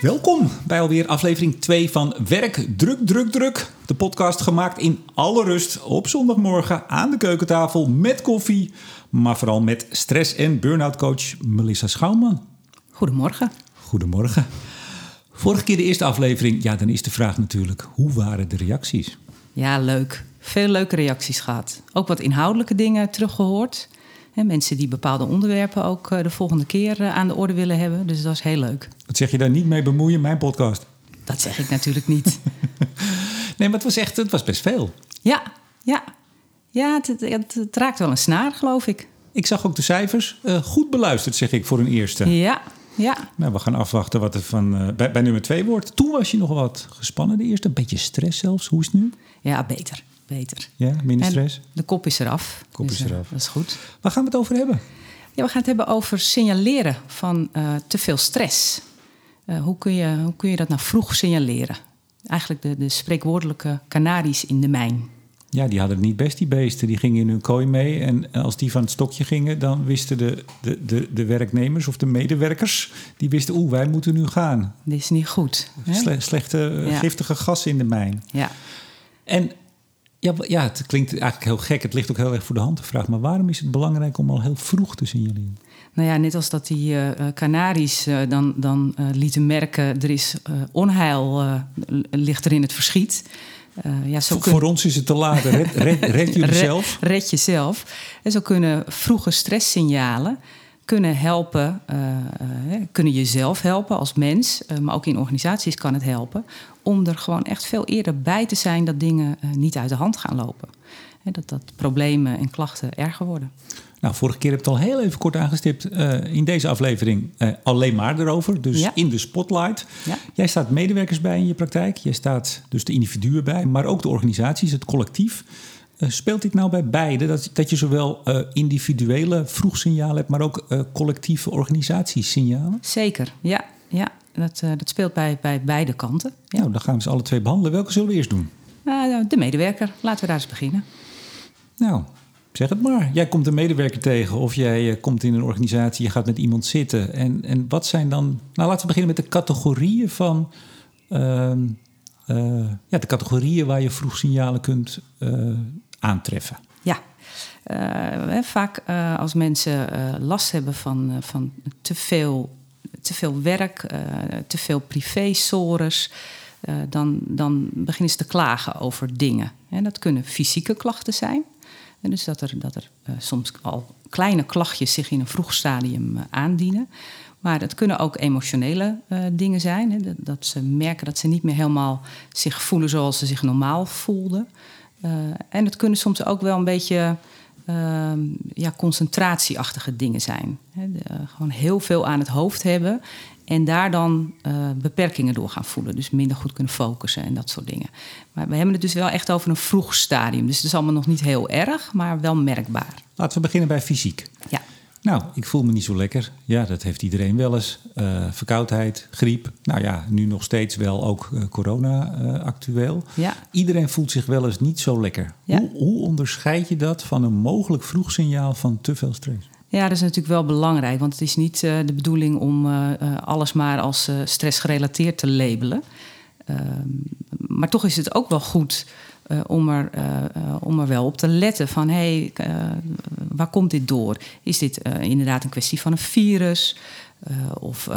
Welkom bij alweer aflevering 2 van Werk Druk Druk Druk. De podcast gemaakt in alle rust op zondagmorgen aan de keukentafel met koffie. Maar vooral met stress- en burn-out coach Melissa Schouwman. Goedemorgen. Goedemorgen. Vorige keer de eerste aflevering. Ja, dan is de vraag natuurlijk, hoe waren de reacties? Ja, leuk. Veel leuke reacties gehad. Ook wat inhoudelijke dingen teruggehoord. Mensen die bepaalde onderwerpen ook eh, de volgende keer eh, aan de orde willen hebben. Dus dat is heel leuk. Wat zeg je daar niet mee bemoeien, mijn podcast? Dat zeg ik natuurlijk niet. Nee, maar het was echt, het was best veel. Ja, ja. Ja, het, het, het- het raakt wel een snaar, geloof ik. Ik zag ook de cijfers. Eh, goed beluisterd, zeg ik voor een eerste. Ja, ja. Nou, we gaan afwachten wat er van, bij, bij nummer twee wordt. Toen was je nog wat gespannen, de eerste. Een beetje stress zelfs. Hoe is het nu? Ja, beter. Beter. Ja, minder En stress. de kop is eraf. Kop Dus, is eh, eraf. Dat is goed. Waar gaan we het over hebben? Ja, we gaan het hebben over signaleren van eh, te veel stress. Eh, hoe, kun je, hoe kun je dat nou vroeg signaleren? Eigenlijk de, de spreekwoordelijke kanaries in de mijn. Ja, die hadden het niet best, die beesten. Die gingen in hun kooi mee. En als die van het stokje gingen, dan wisten de, de, de, de werknemers of de medewerkers... die wisten, oeh, wij moeten nu gaan. Dit is niet goed. hè? Slechte, Ja. giftige gassen in de mijn. Ja. En ja, ja, het klinkt eigenlijk heel gek. Het ligt ook heel erg voor de hand, de vraag. Maar waarom is het belangrijk om al heel vroeg te signaleren? Nou ja, net als dat die eh, Canaries eh, dan, dan eh, lieten merken... er is onheil, ligt er in het verschiet. Ja, zo Voor, kun- voor ons is het te laat. Red, red, red jullie Red-? Red jezelf. En zo kunnen vroege stresssignalen kunnen helpen, eh, eh, kunnen jezelf helpen als mens, eh, maar ook in organisaties kan het helpen, om er gewoon echt veel eerder bij te zijn dat dingen niet uit de hand gaan lopen. Dat, dat problemen en klachten erger worden. Nou, vorige keer heb ik het al heel even kort aangestipt. in deze aflevering alleen maar erover. Dus Ja. in de spotlight. Ja. Jij staat medewerkers bij in je praktijk. Jij staat dus de individuen bij, maar ook de organisaties, het collectief. Eh, speelt dit nou bij beide? Dat, dat je zowel eh, individuele vroegsignalen hebt, maar ook eh, collectieve organisatiesignalen? Zeker, ja. ja dat, dat speelt bij, bij beide kanten. Ja. Nou, dan gaan we ze alle twee behandelen. Welke zullen we eerst doen? Nou, de medewerker, laten we daar eens beginnen. Nou, zeg het maar. Jij komt een medewerker tegen of jij komt in een organisatie, je gaat met iemand zitten. En, en wat zijn dan. Nou, laten we beginnen met de categorieën van. ehm, eh, ja, de categorieën waar je vroeg signalen kunt aantreffen. Ja, Eh, vaak eh, als mensen eh, last hebben van, van te, veel, te veel werk, te veel privé-sores, dan, dan beginnen ze te klagen over dingen. Hè, dat kunnen fysieke klachten zijn. En dus dat er, dat er soms al kleine klachtjes zich in een vroeg stadium aandienen. Maar dat kunnen ook emotionele dingen zijn. Hè, dat, dat ze merken dat ze niet meer helemaal zich voelen zoals ze zich normaal voelden. Eh, en het kunnen soms ook wel een beetje ehm, ja, concentratieachtige dingen zijn. De- eh, gewoon heel veel aan het hoofd hebben en daar dan eh, beperkingen door gaan voelen. Dus minder goed kunnen focussen en dat soort dingen. Maar we hebben het dus wel echt over een vroeg stadium. Dus het is allemaal nog niet heel erg, maar wel merkbaar. Laten we beginnen bij fysiek. Ja, Nou, ik voel me niet zo lekker. Ja, dat heeft iedereen wel eens. Eh, verkoudheid, griep. Nou ja, nu nog steeds wel ook eh, corona eh, actueel. ja. Iedereen voelt zich wel eens niet zo lekker. Ja. Hoe, hoe onderscheid je dat van een mogelijk vroegsignaal van te veel stress? Ja, dat is natuurlijk wel belangrijk. Want het is niet de bedoeling om alles maar als eh, stressgerelateerd te labelen. Ehm, maar toch is het ook wel goed eh, om, er, eh, eh, om er wel op te letten van... hé, hey, waar komt dit door? Is dit inderdaad een kwestie van een virus? Of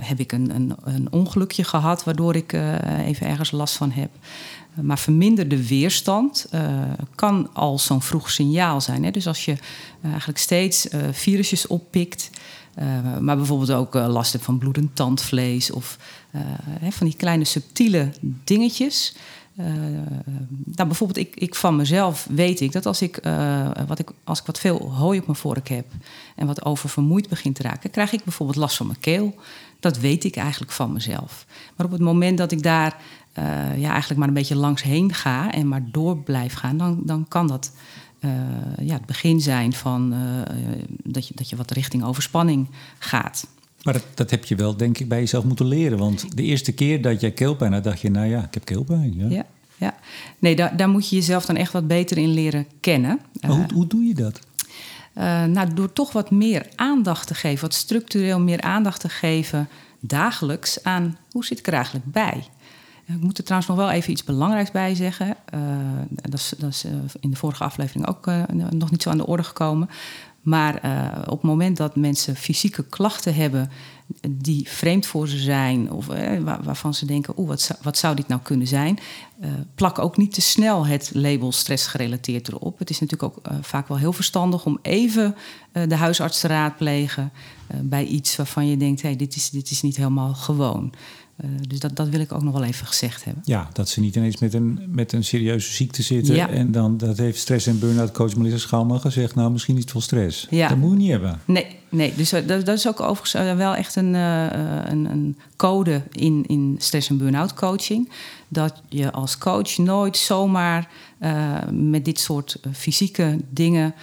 heb ik een, een, een ongelukje gehad waardoor ik even ergens last van heb? Maar verminderde weerstand kan al zo'n vroeg signaal zijn. Hè? Dus als je eigenlijk steeds virusjes oppikt, maar bijvoorbeeld ook last hebt van bloedend tandvlees of hè, van die kleine subtiele dingetjes. Eh, nou, bijvoorbeeld, ik, ik van mezelf weet ik dat als ik, eh, wat ik, als ik wat veel hooi op mijn vork heb en wat oververmoeid begint te raken, krijg ik bijvoorbeeld last van mijn keel. Dat weet ik eigenlijk van mezelf. Maar op het moment dat ik daar eh, ja, eigenlijk maar een beetje langs heen ga en maar door blijf gaan, dan, dan kan dat ja, het begin zijn van dat, je, dat je wat richting overspanning gaat. Maar dat, dat heb je wel, denk ik, bij jezelf moeten leren. Want de eerste keer dat jij keelpijn had, dacht je, nou ja, ik heb keelpijn. Ja. Ja, ja. Nee, daar, daar moet je jezelf dan echt wat beter in leren kennen. Maar hoe, hoe doe je dat? Eh, nou, door toch wat meer aandacht te geven, wat structureel meer aandacht te geven dagelijks aan hoe zit ik er eigenlijk bij. Ik moet er trouwens nog wel even iets belangrijks bij zeggen. Uh, dat is, dat is in de vorige aflevering ook nog niet zo aan de orde gekomen. Maar op het moment dat mensen fysieke klachten hebben die vreemd voor ze zijn, of waarvan ze denken: oeh, wat, zou, wat zou dit nou kunnen zijn? plak ook niet te snel het label stressgerelateerd erop. Het is natuurlijk ook vaak wel heel verstandig om even de huisarts te raadplegen bij iets waarvan je denkt: hey, dit, is, dit is niet helemaal gewoon. Uh, dus dat, dat wil ik ook nog wel even gezegd hebben. Ja, dat ze niet ineens met een, met een serieuze ziekte zitten. Ja. En dan, dat heeft stress- en burn-out coach Melissa Schouwman gezegd... nou, misschien niet veel stress. Ja. Dat moet je niet hebben. Nee, nee dus dat, dat is ook overigens wel echt een, uh, een, een, code in, in stress- en burn-out coaching. Dat je als coach nooit zomaar uh, met dit soort fysieke dingen...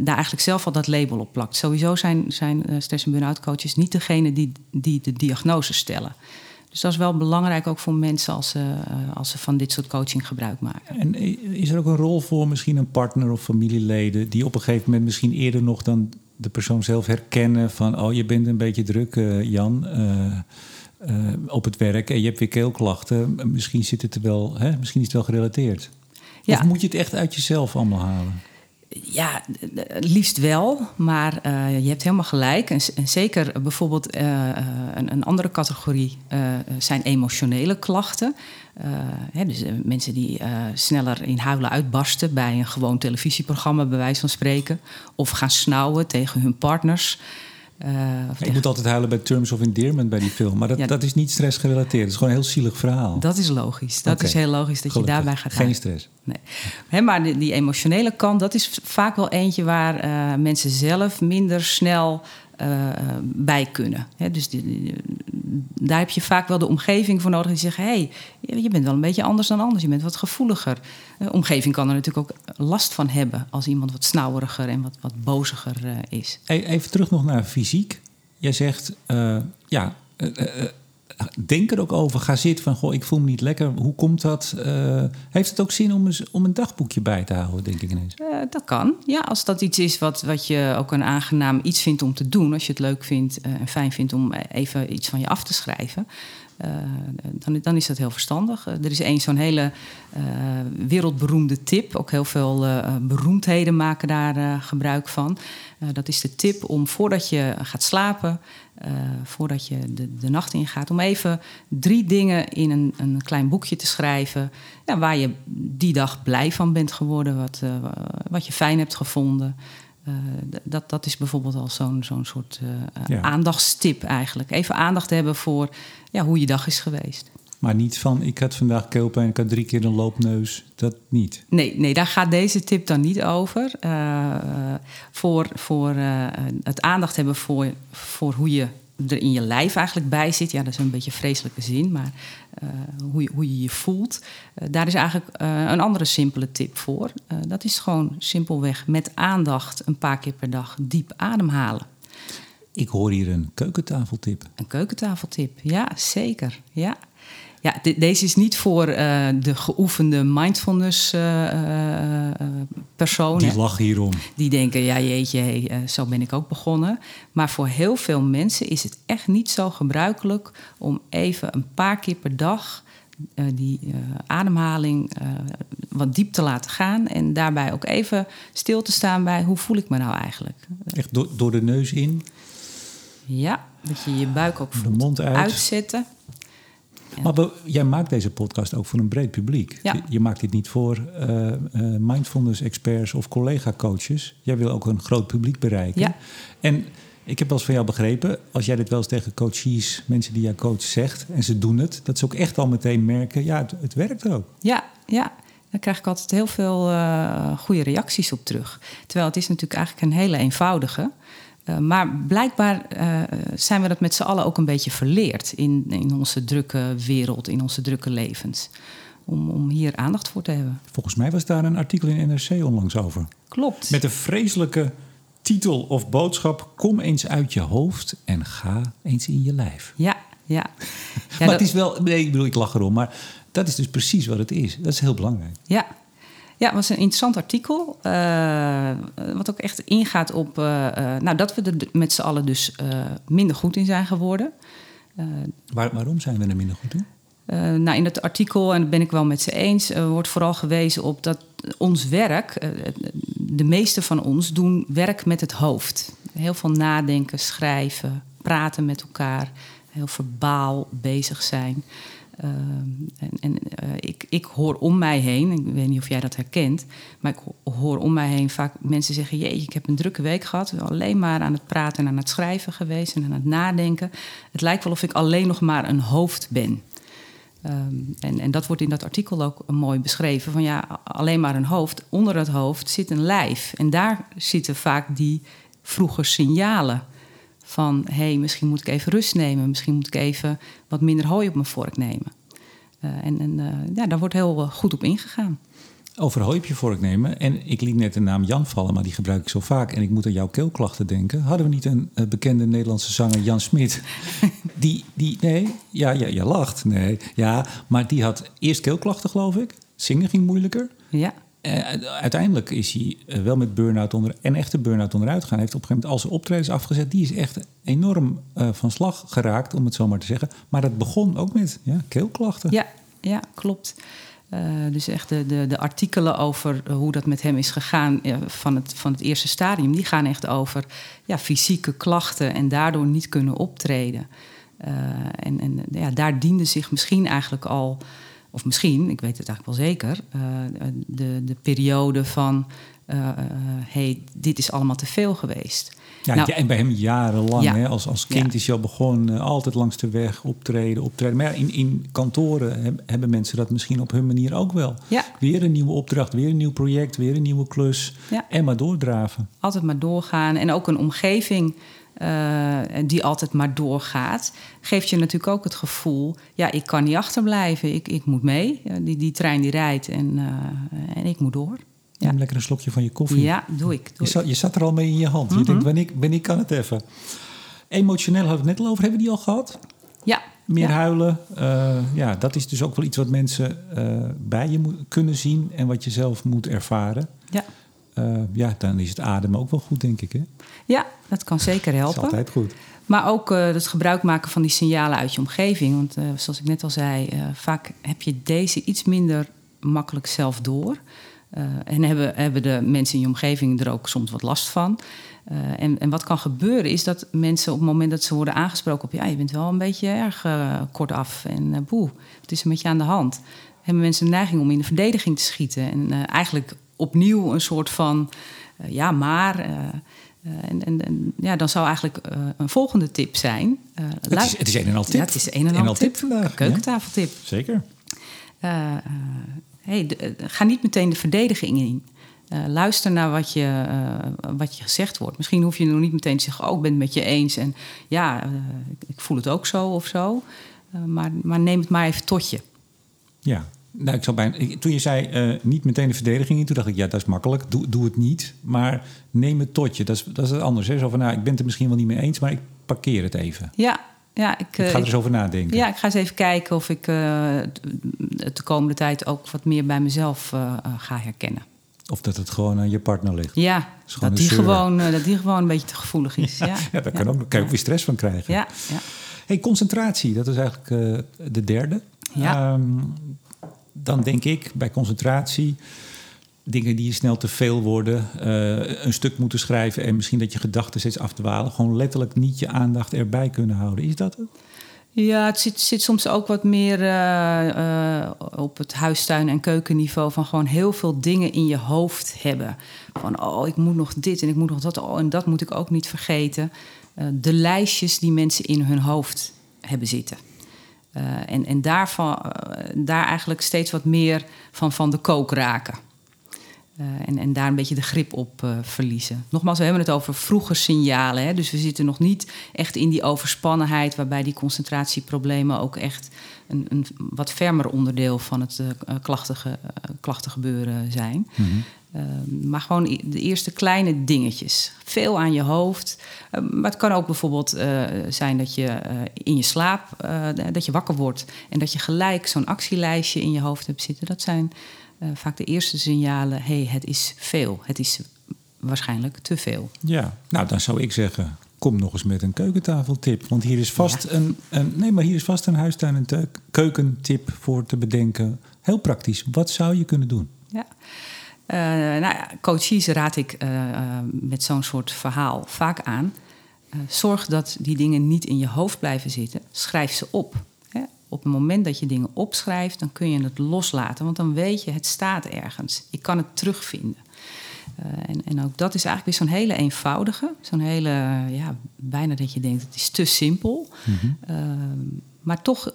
daar eigenlijk zelf al dat label op plakt. Sowieso zijn, zijn stress- en burn-out coaches niet degene die, die de diagnose stellen... Dus dat is wel belangrijk ook voor mensen als ze, eh, als ze van dit soort coaching gebruik maken. En is er ook een rol voor misschien een partner of familieleden die op een gegeven moment misschien eerder nog dan de persoon zelf herkennen van oh je bent een beetje druk Jan op het werk en je hebt weer keelklachten. Misschien zit het wel, hè? misschien is het wel gerelateerd. Ja. Of moet je het echt uit jezelf allemaal halen? Ja, liefst wel, maar uh, je hebt helemaal gelijk. En, en zeker bijvoorbeeld uh, een, een, andere categorie uh, zijn emotionele klachten. Hè, dus mensen die sneller in huilen uitbarsten bij een gewoon televisieprogramma, bij wijze van spreken. Of gaan snauwen tegen hun partners. Uh, ik moet altijd huilen bij Terms of Endearment bij die film. Maar dat, dat is niet stressgerelateerd. Het is gewoon een heel zielig verhaal. Dat is logisch. Dat is heel logisch dat je daarbij gaat Geen stress. Nee. maar die, die, emotionele kant, dat is vaak wel eentje waar uh, mensen zelf minder snel uh, bij kunnen. dus die, daar heb je vaak wel de omgeving voor nodig die zeggen: hé, hey, je bent wel een beetje anders dan anders, je bent wat gevoeliger. De omgeving kan er natuurlijk ook last van hebben als iemand wat snauweriger en wat, wat boziger uh, is. Even terug nog naar fysiek. Jij zegt, ja, denk er ook over. Ga zitten van, goh, ik voel me niet lekker. Hoe komt dat? Uh, heeft het ook zin om, om een dagboekje bij te houden, denk ik ineens? Uh, dat kan. Ja, als dat iets is wat, wat je ook een aangenaam iets vindt om te doen. Als je het leuk vindt uh, en fijn vindt om even iets van je af te schrijven. Dan, dan is dat heel verstandig. er is één zo'n hele wereldberoemde tip. Ook heel veel beroemdheden maken daar gebruik van. dat is de tip om voordat je gaat slapen voordat je de, de nacht ingaat, om even drie dingen in een, een klein boekje te schrijven. Ja, waar je die dag blij van bent geworden, wat, wat je fijn hebt gevonden. Uh, dat, dat is bijvoorbeeld al zo'n zo'n soort ja. aandachtstip eigenlijk. Even aandacht hebben voor ja, hoe je dag is geweest. Maar niet van, ik had vandaag keelpijn, ik had drie keer een loopneus. Dat niet. Nee, nee daar gaat deze tip dan niet over. Uh, voor voor het aandacht hebben voor, voor hoe je er in je lijf eigenlijk bij zit. Ja, dat is een beetje vreselijke zin, maar uh, hoe, je, hoe je je voelt. daar is eigenlijk een andere simpele tip voor. dat is gewoon simpelweg met aandacht een paar keer per dag diep ademhalen. Ik hoor hier een keukentafeltip. Een keukentafeltip, ja, zeker. Ja. Ja, deze is niet voor uh, de geoefende mindfulness uh, uh, personen. Die lachen hierom. Die denken, ja jeetje, hey, zo ben ik ook begonnen. Maar voor heel veel mensen is het echt niet zo gebruikelijk... om even een paar keer per dag die ademhaling wat diep te laten gaan... en daarbij ook even stil te staan bij hoe voel ik me nou eigenlijk. Echt door, door de neus in? Ja, dat je je buik ook voelt de mond uit. uitzetten. Maar jij maakt deze podcast ook voor een breed publiek. Je, maakt dit niet voor uh, uh, mindfulness-experts of collega-coaches. Jij wil ook een groot publiek bereiken. Ja. En ik heb wel eens van jou begrepen, als jij dit wel eens tegen coaches, mensen die jouw coach zegt, en ze doen het, dat ze ook echt al meteen merken, ja, het, het werkt ook. Ja, ja. Daar krijg ik altijd heel veel uh, goede reacties op terug. Terwijl het is natuurlijk eigenlijk een hele eenvoudige. Uh, maar blijkbaar uh, zijn we dat met z'n allen ook een beetje verleerd in, in onze drukke wereld, in onze drukke levens. Om, om hier aandacht voor te hebben. Volgens mij was daar een artikel in NRC onlangs over. Klopt. Met een vreselijke titel of boodschap: Kom eens uit je hoofd en ga eens in je lijf. Ja, ja. ja maar dat... het is wel, nee, ik bedoel, ik lach erom, maar dat is dus precies wat het is. Dat is heel belangrijk. Ja, ja, het was een interessant artikel. Uh, wat ook echt ingaat op uh, nou, dat we er met z'n allen dus minder goed in zijn geworden. Waar, waarom zijn we er minder goed in? Nou, in dat artikel, en dat ben ik wel met ze eens, wordt vooral gewezen op dat ons werk, de meeste van ons doen werk met het hoofd. Heel veel nadenken, schrijven, praten met elkaar, heel verbaal bezig zijn. En, en ik, ik hoor om mij heen, ik weet niet of jij dat herkent, maar ik hoor om mij heen vaak mensen zeggen: Jee, ik heb een drukke week gehad, alleen maar aan het praten en aan het schrijven geweest en aan het nadenken. Het lijkt wel of ik alleen nog maar een hoofd ben. Um, en, en, dat wordt in dat artikel ook mooi beschreven. Van ja, alleen maar een hoofd. Onder het hoofd zit een lijf. En daar zitten vaak die vroege signalen. Van hé, hey, misschien moet ik even rust nemen. Misschien moet ik even wat minder hooi op mijn vork nemen. Uh, en en uh, ja, daar wordt heel goed op ingegaan over hooipje vork nemen. En ik liet net de naam Jan vallen, maar die gebruik ik zo vaak. En ik moet aan jouw keelklachten denken. Hadden we niet een bekende Nederlandse zanger, Jan Smit? die, die, nee, ja, ja, je lacht. Nee, ja, maar die had eerst keelklachten, geloof ik. Zingen ging moeilijker. Ja. Uh, uiteindelijk is hij uh, wel met burn-out onder en echte burn-out onderuit gegaan. Hij heeft op een gegeven moment al zijn optredens afgezet. Die is echt enorm van slag geraakt, om het zo maar te zeggen. Maar dat begon ook met ja, keelklachten. Ja, ja klopt. Dus echt de, de, de, artikelen over hoe dat met hem is gegaan van, het, van het eerste stadium, die gaan echt over ja, fysieke klachten en daardoor niet kunnen optreden. En en ja, daar diende zich misschien eigenlijk al, of misschien, ik weet het eigenlijk wel zeker, de, de periode van: hey, dit is allemaal te veel geweest. Ja, nou, en bij hem jarenlang. Hè? Als, als kind is hij al begonnen, altijd langs de weg optreden, optreden. Maar in, in kantoren hebben mensen dat misschien op hun manier ook wel. Ja. Weer een nieuwe opdracht, weer een nieuw project, weer een nieuwe klus. En maar doordraven. Altijd maar doorgaan. En ook een omgeving uh, die altijd maar doorgaat, geeft je natuurlijk ook het gevoel: ja, ik kan niet achterblijven, ik, ik moet mee. die, die trein die rijdt en, uh, en ik moet door. Neem lekker een slokje van je koffie. Ja, doe ik. Doe je, zat, je, zat, er al mee in je hand. Mm -hmm. Je denkt, ben ik, ben ik kan het even. Emotioneel hadden we het net al over. Hebben we die al gehad? Ja. Meer ja. huilen. Uh, ja, dat is dus ook wel iets wat mensen uh, bij je kunnen zien en wat je zelf moet ervaren. Ja. Uh, ja, dan is het ademen ook wel goed, denk ik. Hè? Ja, dat kan zeker helpen. Dat is altijd goed. Maar ook het gebruik maken van die signalen uit je omgeving. Want zoals ik net al zei, vaak heb je deze iets minder makkelijk zelf door. En hebben, hebben de mensen in je omgeving er ook soms wat last van. En, en wat kan gebeuren is dat mensen op het moment dat ze worden aangesproken op... ja, je bent wel een beetje erg kortaf en boe, wat is er met je aan de hand? Hebben mensen een neiging om in de verdediging te schieten. En eigenlijk opnieuw een soort van, ja, maar... En, en, en, ja, dan zou eigenlijk een volgende tip zijn. het, is, het is een en al tip. Ja, het is een en al, al tip. tip vandaag. Een keukentafeltip. Ja, zeker hey, de, ga niet meteen de verdediging in. Uh, luister naar wat je, uh, wat je gezegd wordt. Misschien hoef je nog niet meteen te zeggen: Oh, ik ben het met je eens. En ja, uh, ik voel het ook zo of zo. maar, maar neem het maar even tot je. Ja, nou, ik zou bijna, toen je zei niet meteen de verdediging in, toen dacht ik: Ja, dat is makkelijk. Doe, doe het niet. Maar neem het tot je. Dat is, dat is anders. Hè? Zo van: nou, Ik ben het er misschien wel niet mee eens, maar ik parkeer het even. Ja, ja, ik, ik, ga er eens over nadenken. Ja, ik ga eens even kijken of ik uh, de komende tijd ook wat meer bij mezelf uh, ga herkennen. Of dat het gewoon aan je partner ligt. Ja, dat die, gewoon, uh, dat die gewoon een beetje te gevoelig is. Ja, ja, ja daar kan, ook, kan je ook weer stress van krijgen. Ja, ja. Hey, concentratie, dat is eigenlijk de derde. Ja. Um, dan denk ik bij concentratie dingen die je snel te veel worden, uh, een stuk moeten schrijven en misschien dat je gedachten steeds af te walen, gewoon letterlijk niet je aandacht erbij kunnen houden. Is dat het? Ja, het zit, zit soms ook wat meer uh, uh, op het huistuin- en keukenniveau van gewoon heel veel dingen in je hoofd hebben. Van oh, ik moet nog dit en ik moet nog dat, oh, en dat moet ik ook niet vergeten. de lijstjes die mensen in hun hoofd hebben zitten. En en daarvan, daar eigenlijk steeds wat meer van, van de kook raken. Uh, en, en, daar een beetje de grip op verliezen. Nogmaals, we hebben het over vroege signalen. Hè? Dus we zitten nog niet echt in die overspannenheid, waarbij die concentratieproblemen ook echt een, een wat fermer onderdeel van het klachtige, klachtengebeuren zijn. -hmm. Maar gewoon de eerste kleine dingetjes. Veel aan je hoofd. maar het kan ook bijvoorbeeld zijn dat je in je slaap, dat je wakker wordt en dat je gelijk zo'n actielijstje in je hoofd hebt zitten. Dat zijn vaak de eerste signalen: hé, hey, het is veel. Het is waarschijnlijk te veel. Ja, nou dan zou ik zeggen: kom nog eens met een keukentafeltip. Want hier is vast, een, een, nee, maar hier is vast een huistuin- en keukentip voor te bedenken. Heel praktisch. Wat zou je kunnen doen? Ja. Eh, nou ja, coaches raad ik eh, eh, met zo'n soort verhaal vaak aan. Zorg dat die dingen niet in je hoofd blijven zitten. Schrijf ze op. Hè. Op het moment dat je dingen opschrijft, dan kun je het loslaten. Want dan weet je, het staat ergens. Ik kan het terugvinden. En, en ook dat is eigenlijk weer zo'n hele eenvoudige. Zo'n hele, ja, bijna dat je denkt, het is te simpel. Uh, maar toch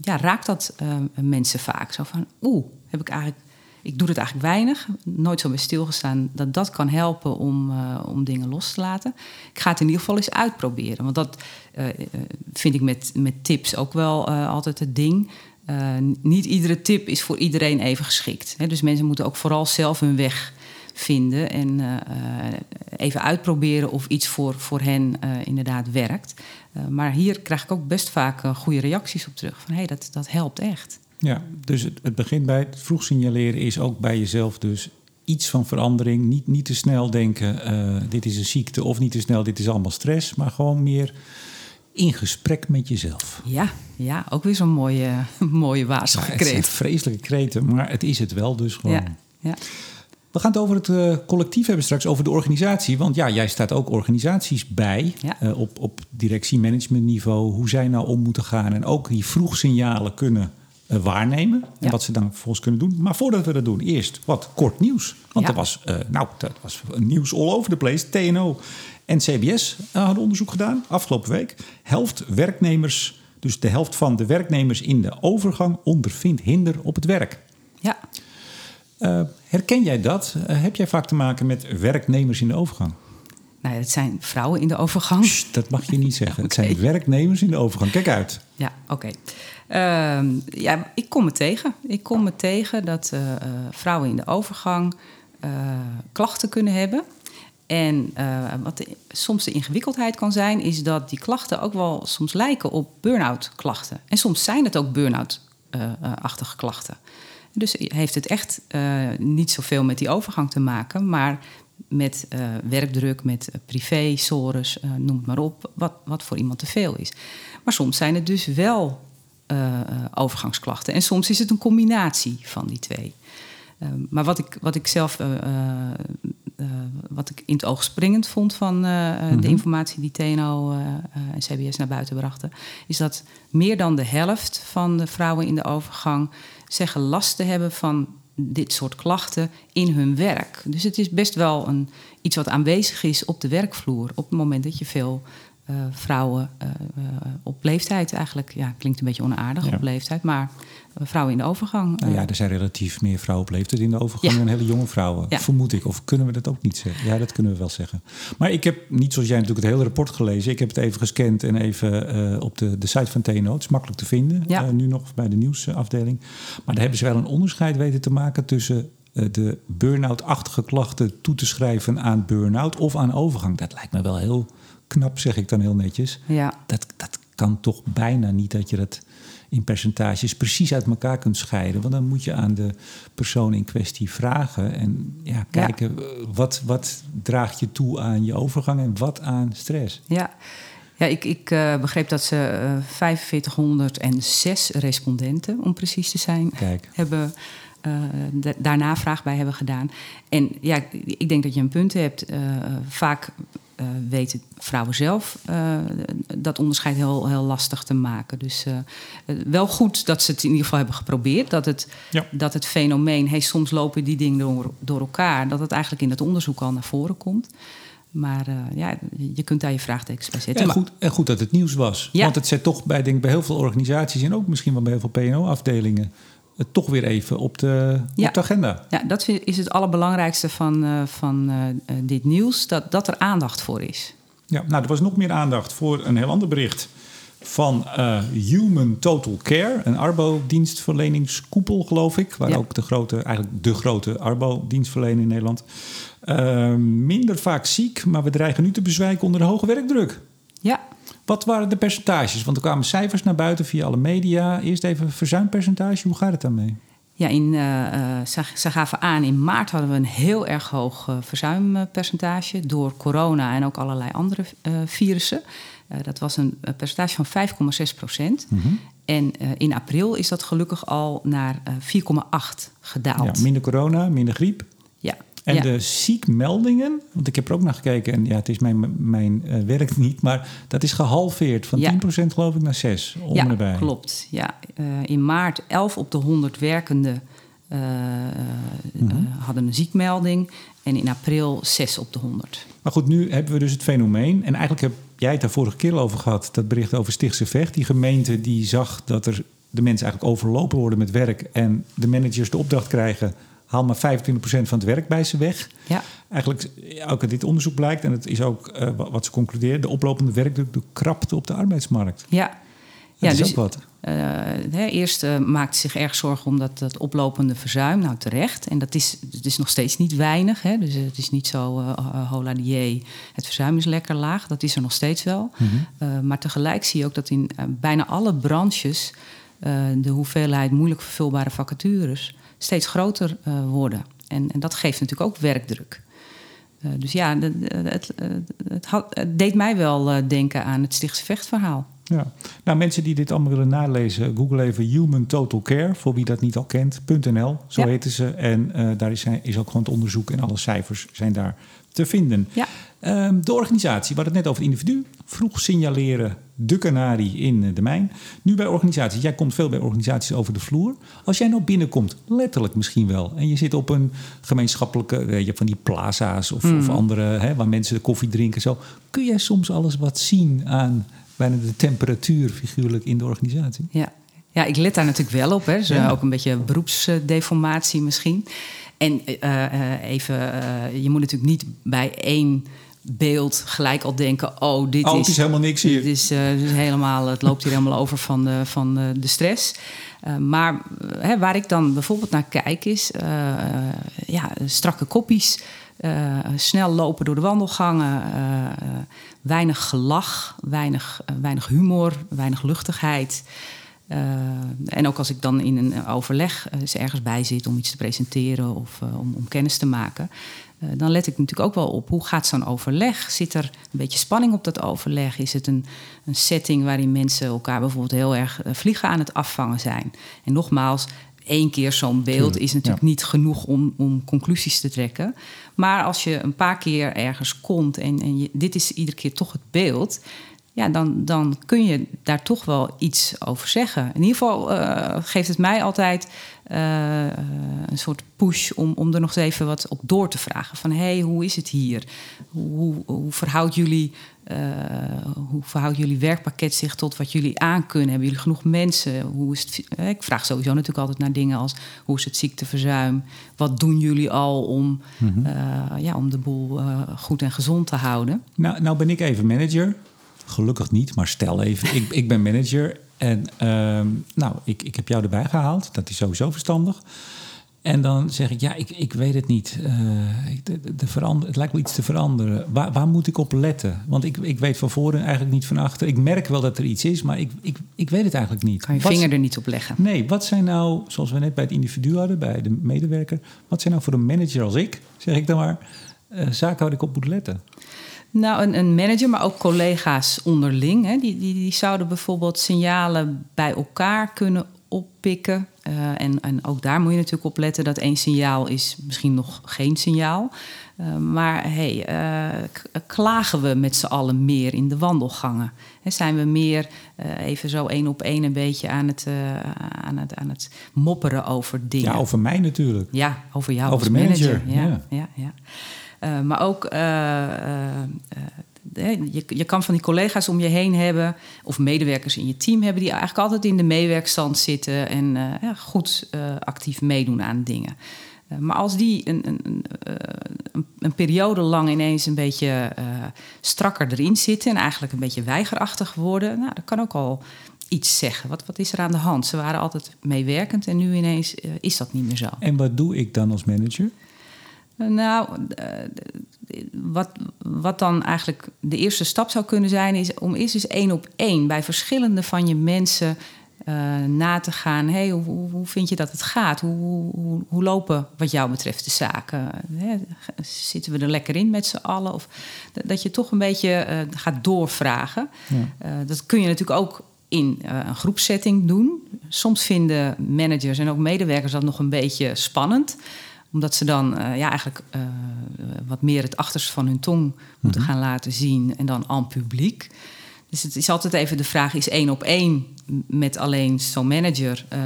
ja, raakt dat mensen vaak. Zo van, oeh, heb ik eigenlijk... Ik doe het eigenlijk weinig, nooit zo bij stilgestaan... dat dat kan helpen om, om dingen los te laten. Ik ga het in ieder geval eens uitproberen. Want dat vind ik met, met tips ook wel altijd het ding... Niet iedere tip is voor iedereen even geschikt. Hè? Dus mensen moeten ook vooral zelf hun weg vinden en even uitproberen of iets voor, voor hen inderdaad werkt. maar hier krijg ik ook best vaak goede reacties op terug. Van hé, hey, dat, dat helpt echt. Ja, dus het, het begint bij het vroeg signaleren is ook bij jezelf dus iets van verandering. Niet, niet te snel denken, dit is een ziekte of niet te snel, dit is allemaal stress. Maar gewoon meer in gesprek met jezelf. Ja, ja ook weer zo'n mooie, mooie waarschuwing. Ja, het vreselijke kreten, maar het is het wel dus gewoon. Ja, ja. We gaan het over het uh, collectief hebben straks, over de organisatie. Want ja, jij staat ook organisaties bij ja. uh, op, op directie-managementniveau. Hoe zij nou om moeten gaan en ook die vroegsignalen kunnen uh, waarnemen. En Ja. wat ze dan vervolgens kunnen doen. Maar voordat we dat doen, eerst wat kort nieuws. Want Ja. er was, nou, dat was nieuws all over the place. TNO en CBS hadden onderzoek gedaan afgelopen week. Helft werknemers, dus de helft van de werknemers in de overgang ondervindt hinder op het werk. ja. Herken jij dat? Heb jij vaak te maken met werknemers in de overgang? Nou ja, het zijn vrouwen in de overgang. Psst, dat mag je niet zeggen. Het zijn werknemers in de overgang. Kijk uit. Ja, oké. Ehm, ja, ik kom het tegen. Ik kom het tegen dat eh, eh, vrouwen in de overgang eh, klachten kunnen hebben. En wat de- soms de ingewikkeldheid kan zijn, is dat die klachten ook wel soms lijken op burn-out klachten. En soms zijn het ook burn-out-achtige klachten. Dus heeft het echt niet zoveel met die overgang te maken, maar met eh, werkdruk, met eh, privé, sores, eh, noem het maar op, wat, wat voor iemand te veel is. Maar soms zijn het dus wel overgangsklachten. En soms is het een combinatie van die twee. Eh, maar wat ik, wat ik zelf, wat ik in het oog springend vond van eh, Mhm. de informatie die TNO en CBS naar buiten brachten, is dat meer dan de helft van de vrouwen in de overgang zeggen last te hebben van dit soort klachten in hun werk. Dus het is best wel een, iets wat aanwezig is op de werkvloer op het moment dat je veel eh, vrouwen eh, op leeftijd eigenlijk, ja, klinkt een beetje onaardig Ja. op leeftijd, maar vrouwen in de overgang. Nou ja, er zijn relatief meer vrouwen op leeftijd in de overgang Ja. dan hele jonge vrouwen. Ja. Vermoed ik. Of kunnen we dat ook niet zeggen? Ja, dat kunnen we wel zeggen. Maar ik heb niet zoals jij natuurlijk het hele rapport gelezen. Ik heb het even gescand en even op de, de site van TNO. Het is makkelijk te vinden. Ja. nu nog bij de nieuwsafdeling. Maar daar hebben ze wel een onderscheid weten te maken tussen de burn-out-achtige klachten toe te schrijven aan burn-out of aan overgang. Dat lijkt me wel heel knap, zeg ik dan heel netjes. ja, Dat, dat kan toch bijna niet dat je dat in percentages precies uit elkaar kunt scheiden. Want dan moet je aan de persoon in kwestie vragen en ja, kijken eh, Wat, wat draagt je toe aan je overgang en wat aan stress. Ja, ja ik, ik eh, begreep dat ze eh 4506 respondenten, om precies te zijn, Kijk. hebben, eh, da- daar navraag bij hebben gedaan. En ja, ik denk dat je een punt hebt. Eh, vaak eh, weten vrouwen zelf eh, dat onderscheid heel, heel lastig te maken. Dus eh, wel goed dat ze het in ieder geval hebben geprobeerd. Dat het, Ja. dat het fenomeen, hey, soms lopen die dingen door, door elkaar, dat het eigenlijk in het onderzoek al naar voren komt. Maar eh, ja, je kunt daar je vraagtekens bij zetten. En goed, en goed dat het nieuws was. Ja. Want het zet toch bij, denk ik, bij heel veel organisaties en ook misschien wel bij heel veel PNO-afdelingen het toch weer even op de, Ja. op de agenda. Ja, dat is het allerbelangrijkste van, eh, van eh, eh, dit nieuws, dat, dat er aandacht voor is. Ja, nou, er was nog meer aandacht voor een heel ander bericht van Human Total Care, een Arbo-dienstverleningskoepel, geloof ik, waar Ja. ook de grote, eigenlijk de grote Arbo-dienstverlener in Nederland. Minder vaak ziek, maar we dreigen nu te bezwijken onder de hoge werkdruk. Wat waren de percentages? Want er kwamen cijfers naar buiten via alle media. Eerst even verzuimpercentage, hoe gaat het daarmee? Ja, in, ze, ze, gaven aan, in maart hadden we een heel erg hoog verzuimpercentage door corona en ook allerlei andere virussen. dat was een percentage van 5,6 procent. Mhm. En in april is dat gelukkig al naar 4,8 gedaald. Ja, minder corona, minder griep. Ja, en de ziekmeldingen, want ik heb er ook naar gekeken en ja, het is mijn, mijn uh, werk niet, maar dat is gehalveerd van 10% geloof ik naar 6 om ja, erbij. klopt. Ja, uh, in maart 11 op de 100 werkenden uh, mm hadden een ziekmelding en in april 6 op de 100. Maar goed, nu hebben we dus het fenomeen en eigenlijk heb jij het daar vorige keer over gehad, dat bericht over Stichtse Vecht. Die gemeente die zag dat er de mensen eigenlijk overlopen worden met werk en de managers de opdracht krijgen haal maar 25% van het werk bij ze weg. Ja. Eigenlijk, ook uit dit onderzoek blijkt, en het is ook uh, wat ze concludeert, de oplopende werkdruk de krapte op de arbeidsmarkt. Ja. Dat ja, is dus, ook wat. Uh, eerst uh, maakte zich erg zorgen om dat, dat oplopende verzuim. Nou, terecht. En dat is, het is nog steeds niet weinig. Hè? Dus het is niet zo hola die, het verzuim is lekker laag. Dat is er nog steeds wel. Mm -hmm. maar tegelijk zie je ook dat in bijna alle branches... de hoeveelheid moeilijk vervulbare vacatures steeds groter uh, worden. En, en, dat geeft natuurlijk ook werkdruk. Uh, dus ja, het, het, het, had, het, deed mij wel denken aan het Stichtse Vechtverhaal. Ja, nou mensen die dit allemaal willen nalezen, google even Human Total Care, voor wie dat niet al kent, .nl, zo ja. heten ze. En daar is, is ook gewoon het onderzoek en alle cijfers zijn daar te vinden. Ja. Um, de organisatie, we hadden het net over het individu. Vroeg signaleren de kanarie in de mijn. Nu bij organisaties. Jij komt veel bij organisaties over de vloer. Als jij nou binnenkomt, letterlijk misschien wel. En je zit op een gemeenschappelijke, weet je, van die plaza's of, mm. of andere, hè, waar mensen koffie drinken. Zo. Kun jij soms alles wat zien aan bijna de temperatuur figuurlijk in de organisatie? Ja, ja ik let daar natuurlijk wel op. Hè. Dus ja. ook een beetje beroepsdeformatie misschien. En uh, even, uh, je moet natuurlijk niet bij één beeld gelijk al denken: oh, dit oh, is. Is helemaal niks hier. Dit is, uh, dus helemaal, het loopt hier helemaal over van de, van de stress. Uh, maar hè, waar ik dan bijvoorbeeld naar kijk, is uh, ja, strakke koppies. snel lopen door de wandelgangen, weinig gelach, weinig, weinig humor, weinig luchtigheid. Uh, en ook als ik dan in een overleg uh, ergens bij zit om iets te presenteren of uh, om, om, kennis te maken, dan let ik natuurlijk ook wel op hoe gaat zo'n overleg? Zit er een beetje spanning op dat overleg? Is het een, een setting waarin mensen elkaar bijvoorbeeld heel erg vliegen aan het afvangen zijn? En nogmaals, één keer zo'n beeld is natuurlijk ja. niet genoeg om, om, conclusies te trekken. Maar als je een paar keer ergens komt en, en je, dit is iedere keer toch het beeld, ja, dan, dan kun je daar toch wel iets over zeggen. In ieder geval uh, geeft het mij altijd uh, een soort push om, om er nog eens even wat op door te vragen. Van hé, hey, hoe is het hier? Hoe, hoe, verhoudt jullie, uh, hoe verhoudt jullie werkpakket zich tot wat jullie aan kunnen? Hebben jullie genoeg mensen? Hoe is het, ik vraag sowieso natuurlijk altijd naar dingen als hoe is het ziekteverzuim? Wat doen jullie al om, mm -hmm. ja, om de boel goed en gezond te houden? Nou, nou ben ik even manager. Gelukkig niet, maar stel even, ik, ik ben manager en uh, nou, ik, ik heb jou erbij gehaald. Dat is sowieso verstandig. En dan zeg ik, ja, ik, ik weet het niet. Uh, de, de verander, het lijkt wel iets te veranderen. Waar, waar moet ik op letten? Want ik, ik weet van voren eigenlijk niet van achter. Ik merk wel dat er iets is, maar ik, ik, ik weet het eigenlijk niet. Kan je wat, vinger er niet op leggen? Nee, wat zijn nou, zoals we net bij het individu hadden, bij de medewerker... wat zijn nou voor een manager als ik, zeg ik dan maar... Uh, zaken waar ik op moet letten? Nou, een, een, manager, maar ook collega's onderling. Hè, die, die, die zouden bijvoorbeeld signalen bij elkaar kunnen oppikken. Uh, en, en ook daar moet je natuurlijk op letten dat één signaal is misschien nog geen signaal. Uh, maar hey, uh, klagen we met z'n allen meer in de wandelgangen? He, zijn we meer even zo één op één een beetje aan het, aan, het, aan het mopperen over dingen? Ja, over mij natuurlijk. Ja, over jou over als de manager. manager. Ja, ja. ja, ja. Uh, maar ook, uh, uh, je, je kan van die collega's om je heen hebben, of medewerkers in je team hebben, die eigenlijk altijd in de meewerkstand zitten en ja, goed actief meedoen aan dingen. maar als die een, een, een, een, periode lang ineens een beetje strakker erin zitten en eigenlijk een beetje weigerachtig worden, nou, dat kan ook al iets zeggen. Wat, wat is er aan de hand? Ze waren altijd meewerkend en nu ineens is dat niet meer zo. En wat doe ik dan als manager? Nou, wat, wat dan eigenlijk de eerste stap zou kunnen zijn, is om eerst eens één op één bij verschillende van je mensen eh, na te gaan. Hey, hoe, hoe, vind je dat het gaat? Hoe, hoe, hoe lopen wat jou betreft de zaken? Hè, zitten we er lekker in met z'n allen? Of dat je toch een beetje uh, gaat doorvragen. Ja. Uh, dat kun je natuurlijk ook in een groepsetting doen. Soms vinden managers en ook medewerkers dat nog een beetje spannend omdat ze dan ja, eigenlijk wat meer het achterste van hun tong moeten mhm. gaan laten zien. En dan aan publiek. Dus het is altijd even de vraag: is één op één met alleen zo'n manager uh,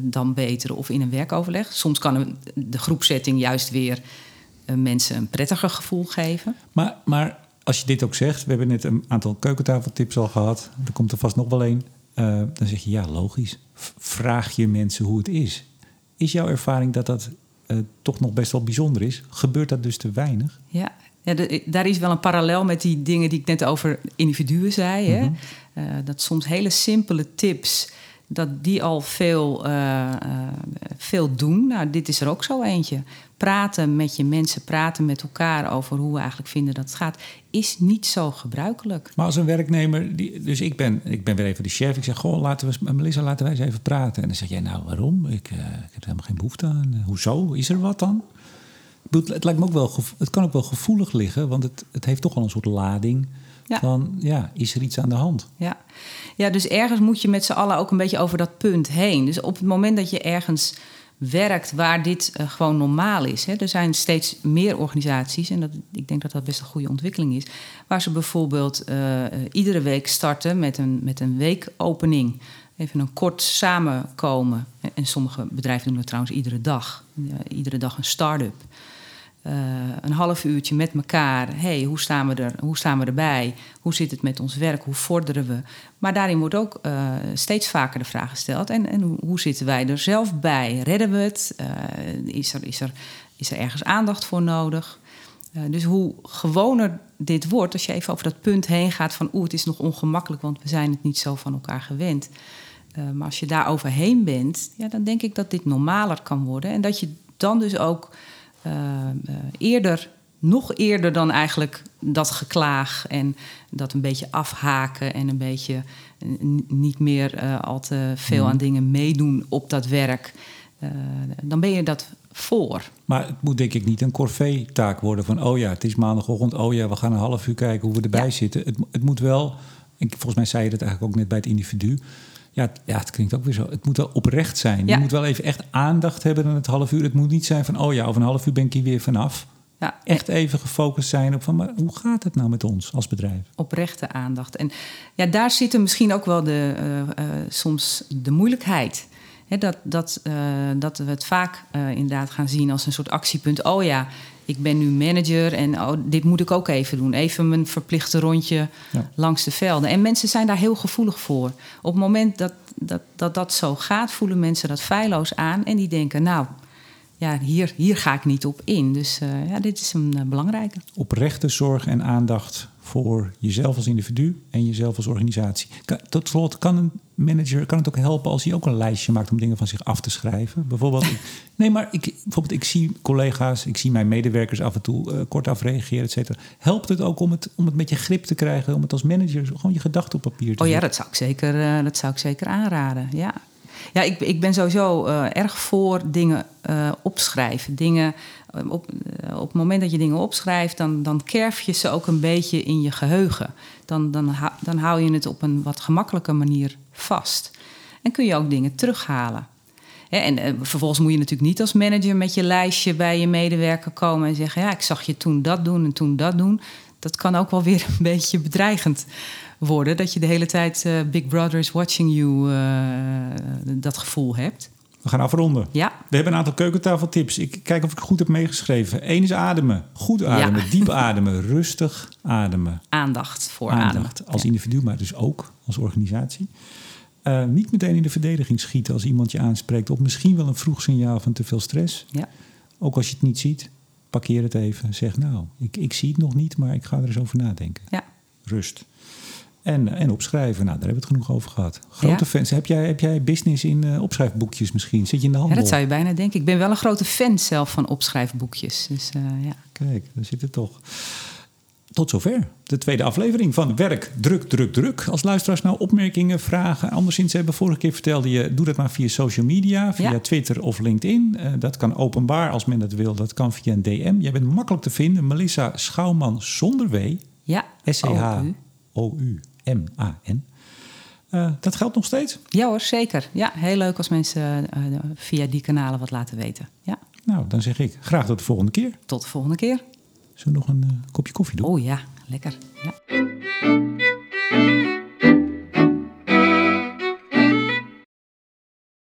dan beter of in een werkoverleg? Soms kan de groepsetting juist weer mensen een prettiger gevoel geven. Maar, maar als je dit ook zegt, we hebben net een aantal keukentafeltips al gehad, er komt er vast nog wel één. Uh, dan zeg je ja, logisch. Vraag je mensen hoe het is. Is jouw ervaring dat dat toch nog best wel bijzonder is? Gebeurt dat dus te weinig? Ja, ja, daar is wel een parallel met die dingen die ik net over individuen zei. hè? Mhm. Eh, dat soms hele simpele tips, dat die al veel, uh, veel doen. Nou, dit is er ook zo eentje. Praten met je mensen, praten met elkaar over hoe we eigenlijk vinden dat het gaat, is niet zo gebruikelijk. Maar als een werknemer, die, dus ik ben, ik ben weer even de chef, ik zeg: Goh, laten we, Melissa, laten wij eens even praten. En dan zeg jij: Nou, waarom? Ik, ik heb helemaal geen behoefte aan. Hoezo? Is er wat dan? het, lijkt me ook wel, het kan ook wel gevoelig liggen, want het, het heeft toch al een soort lading. Van ja, is er iets aan de hand? Ja. ja, dus ergens moet je met z'n allen ook een beetje over dat punt heen. Dus op het moment dat je ergens werkt waar dit uh, gewoon normaal is. Hè. Er zijn steeds meer organisaties, en dat, ik denk dat dat best een goede ontwikkeling is, waar ze bijvoorbeeld uh, iedere week starten met een, met een weekopening. Even een kort samenkomen. En sommige bedrijven doen dat trouwens iedere dag. iedere dag een start-up. Uh, een half uurtje met elkaar. hey, hoe, staan we er, hoe staan we erbij? Hoe zit het met ons werk? Hoe vorderen we? Maar daarin wordt ook uh, steeds vaker de vraag gesteld: en, en hoe, zitten wij er zelf bij? Redden we het? Uh, is, er, is, er, is er ergens aandacht voor nodig? dus hoe gewoner dit wordt, als je even over dat punt heen gaat van oeh, het is nog ongemakkelijk, want we zijn het niet zo van elkaar gewend. maar als je daar overheen bent, ja, dan denk ik dat dit normaler kan worden. En dat je dan dus ook eerder, nog eerder dan eigenlijk dat geklaag en dat een beetje afhaken en een beetje niet meer uh, al te veel aan mhm. dingen meedoen op dat werk. dan ben je dat voor. Maar het moet denk ik niet een corvée-taak worden van... oh ja, het is maandagochtend, oh ja, we gaan een half uur kijken hoe we erbij zitten. Het, het moet wel, en volgens mij zei je dat eigenlijk ook net bij het individu... Ja, ja, het klinkt ook weer zo. Het moet wel oprecht zijn. Je moet wel even echt aandacht hebben in het half uur. Het moet niet zijn van, oh ja, over een half uur ben ik hier weer vanaf. Ja. Echt even gefocust zijn op van, maar hoe gaat het nou met ons als bedrijf? Oprechte aandacht. En ja, daar zit er misschien ook wel de, uh, uh, soms de moeilijkheid. dat, dat, uh, dat we het vaak inderdaad gaan zien als een soort actiepunt. Oh ja, ik ben nu manager en oh, dit moet ik ook even doen. Even mijn verplichte rondje langs de velden. En mensen zijn daar heel gevoelig voor. Op het moment dat dat, dat dat zo gaat, voelen mensen dat feilloos aan. En die denken, nou, ja, hier, hier ga ik niet op in. Dus uh, ja, dit is een uh, belangrijke. Oprechte zorg en aandacht voor jezelf als individu en jezelf als organisatie. tot slot, kan een manager kan het ook helpen als hij ook een lijstje maakt om dingen van zich af te schrijven? Bijvoorbeeld, nee, maar ik, bijvoorbeeld, ik zie collega's, ik zie mijn medewerkers af en toe uh, kort afreageren, et cetera. Helpt het ook om het, om het met je grip te krijgen, om het als manager gewoon je gedachten op papier te Oh ja, dat zou ik zeker, uh, dat zou ik zeker aanraden. Ja, ja, ik, ik ben sowieso uh, erg voor dingen uh, opschrijven. Dingen, uh, op, op het moment dat je dingen opschrijft, dan, dan kerf je ze ook een beetje in je geheugen. Dan, dan, dan hou je het op een wat gemakkelijke manier vast. En kun je ook dingen terughalen. En vervolgens moet je natuurlijk niet als manager met je lijstje bij je medewerker komen en zeggen: Ja, ik zag je toen dat doen en toen dat doen. Dat kan ook wel weer een beetje bedreigend worden. Dat je de hele tijd uh, Big Brother is watching you uh, dat gevoel hebt. We gaan afronden. Ja. We hebben een aantal keukentafeltips. Ik kijk of ik goed heb meegeschreven. Eén is ademen. Goed ademen. Diep ademen. Rustig ademen. Aandacht voor Aandacht. Ademen. Als individu, maar dus ook als organisatie. Uh, niet meteen in de verdediging schieten als iemand je aanspreekt. Of misschien wel een vroeg signaal van te veel stress. Ja. Ook als je het niet ziet, parkeer het even. Zeg nou, ik, ik zie het nog niet, maar ik ga er eens over nadenken. Ja. Rust. En, en opschrijven, nou, daar hebben we het genoeg over gehad. Grote fans. Heb jij, heb jij business in uh, opschrijfboekjes misschien? Zit je in de handel? Ja, dat zou je bijna denken. Ik ben wel een grote fan zelf van opschrijfboekjes. Dus, uh, ja. Kijk, daar zit het toch. Tot zover de tweede aflevering van Werk, Druk, Druk, Druk. Als luisteraars nou opmerkingen, vragen, anderszins hebben. Vorige keer vertelde je, doe dat maar via social media, via Ja. Twitter of LinkedIn. Eh, dat kan openbaar als men dat wil. Dat kan via een DM. Jij bent makkelijk te vinden. Melissa Schouwman zonder W. Ja, OU. M-A-N. Eh, dat geldt nog steeds? Ja hoor, zeker. Ja, heel leuk als mensen eh, eh, via die kanalen wat laten weten. Ja. Nou, dan zeg ik graag tot de volgende keer. Tot de volgende keer. Zullen we nog een kopje koffie doen? Oh ja, lekker. Ja.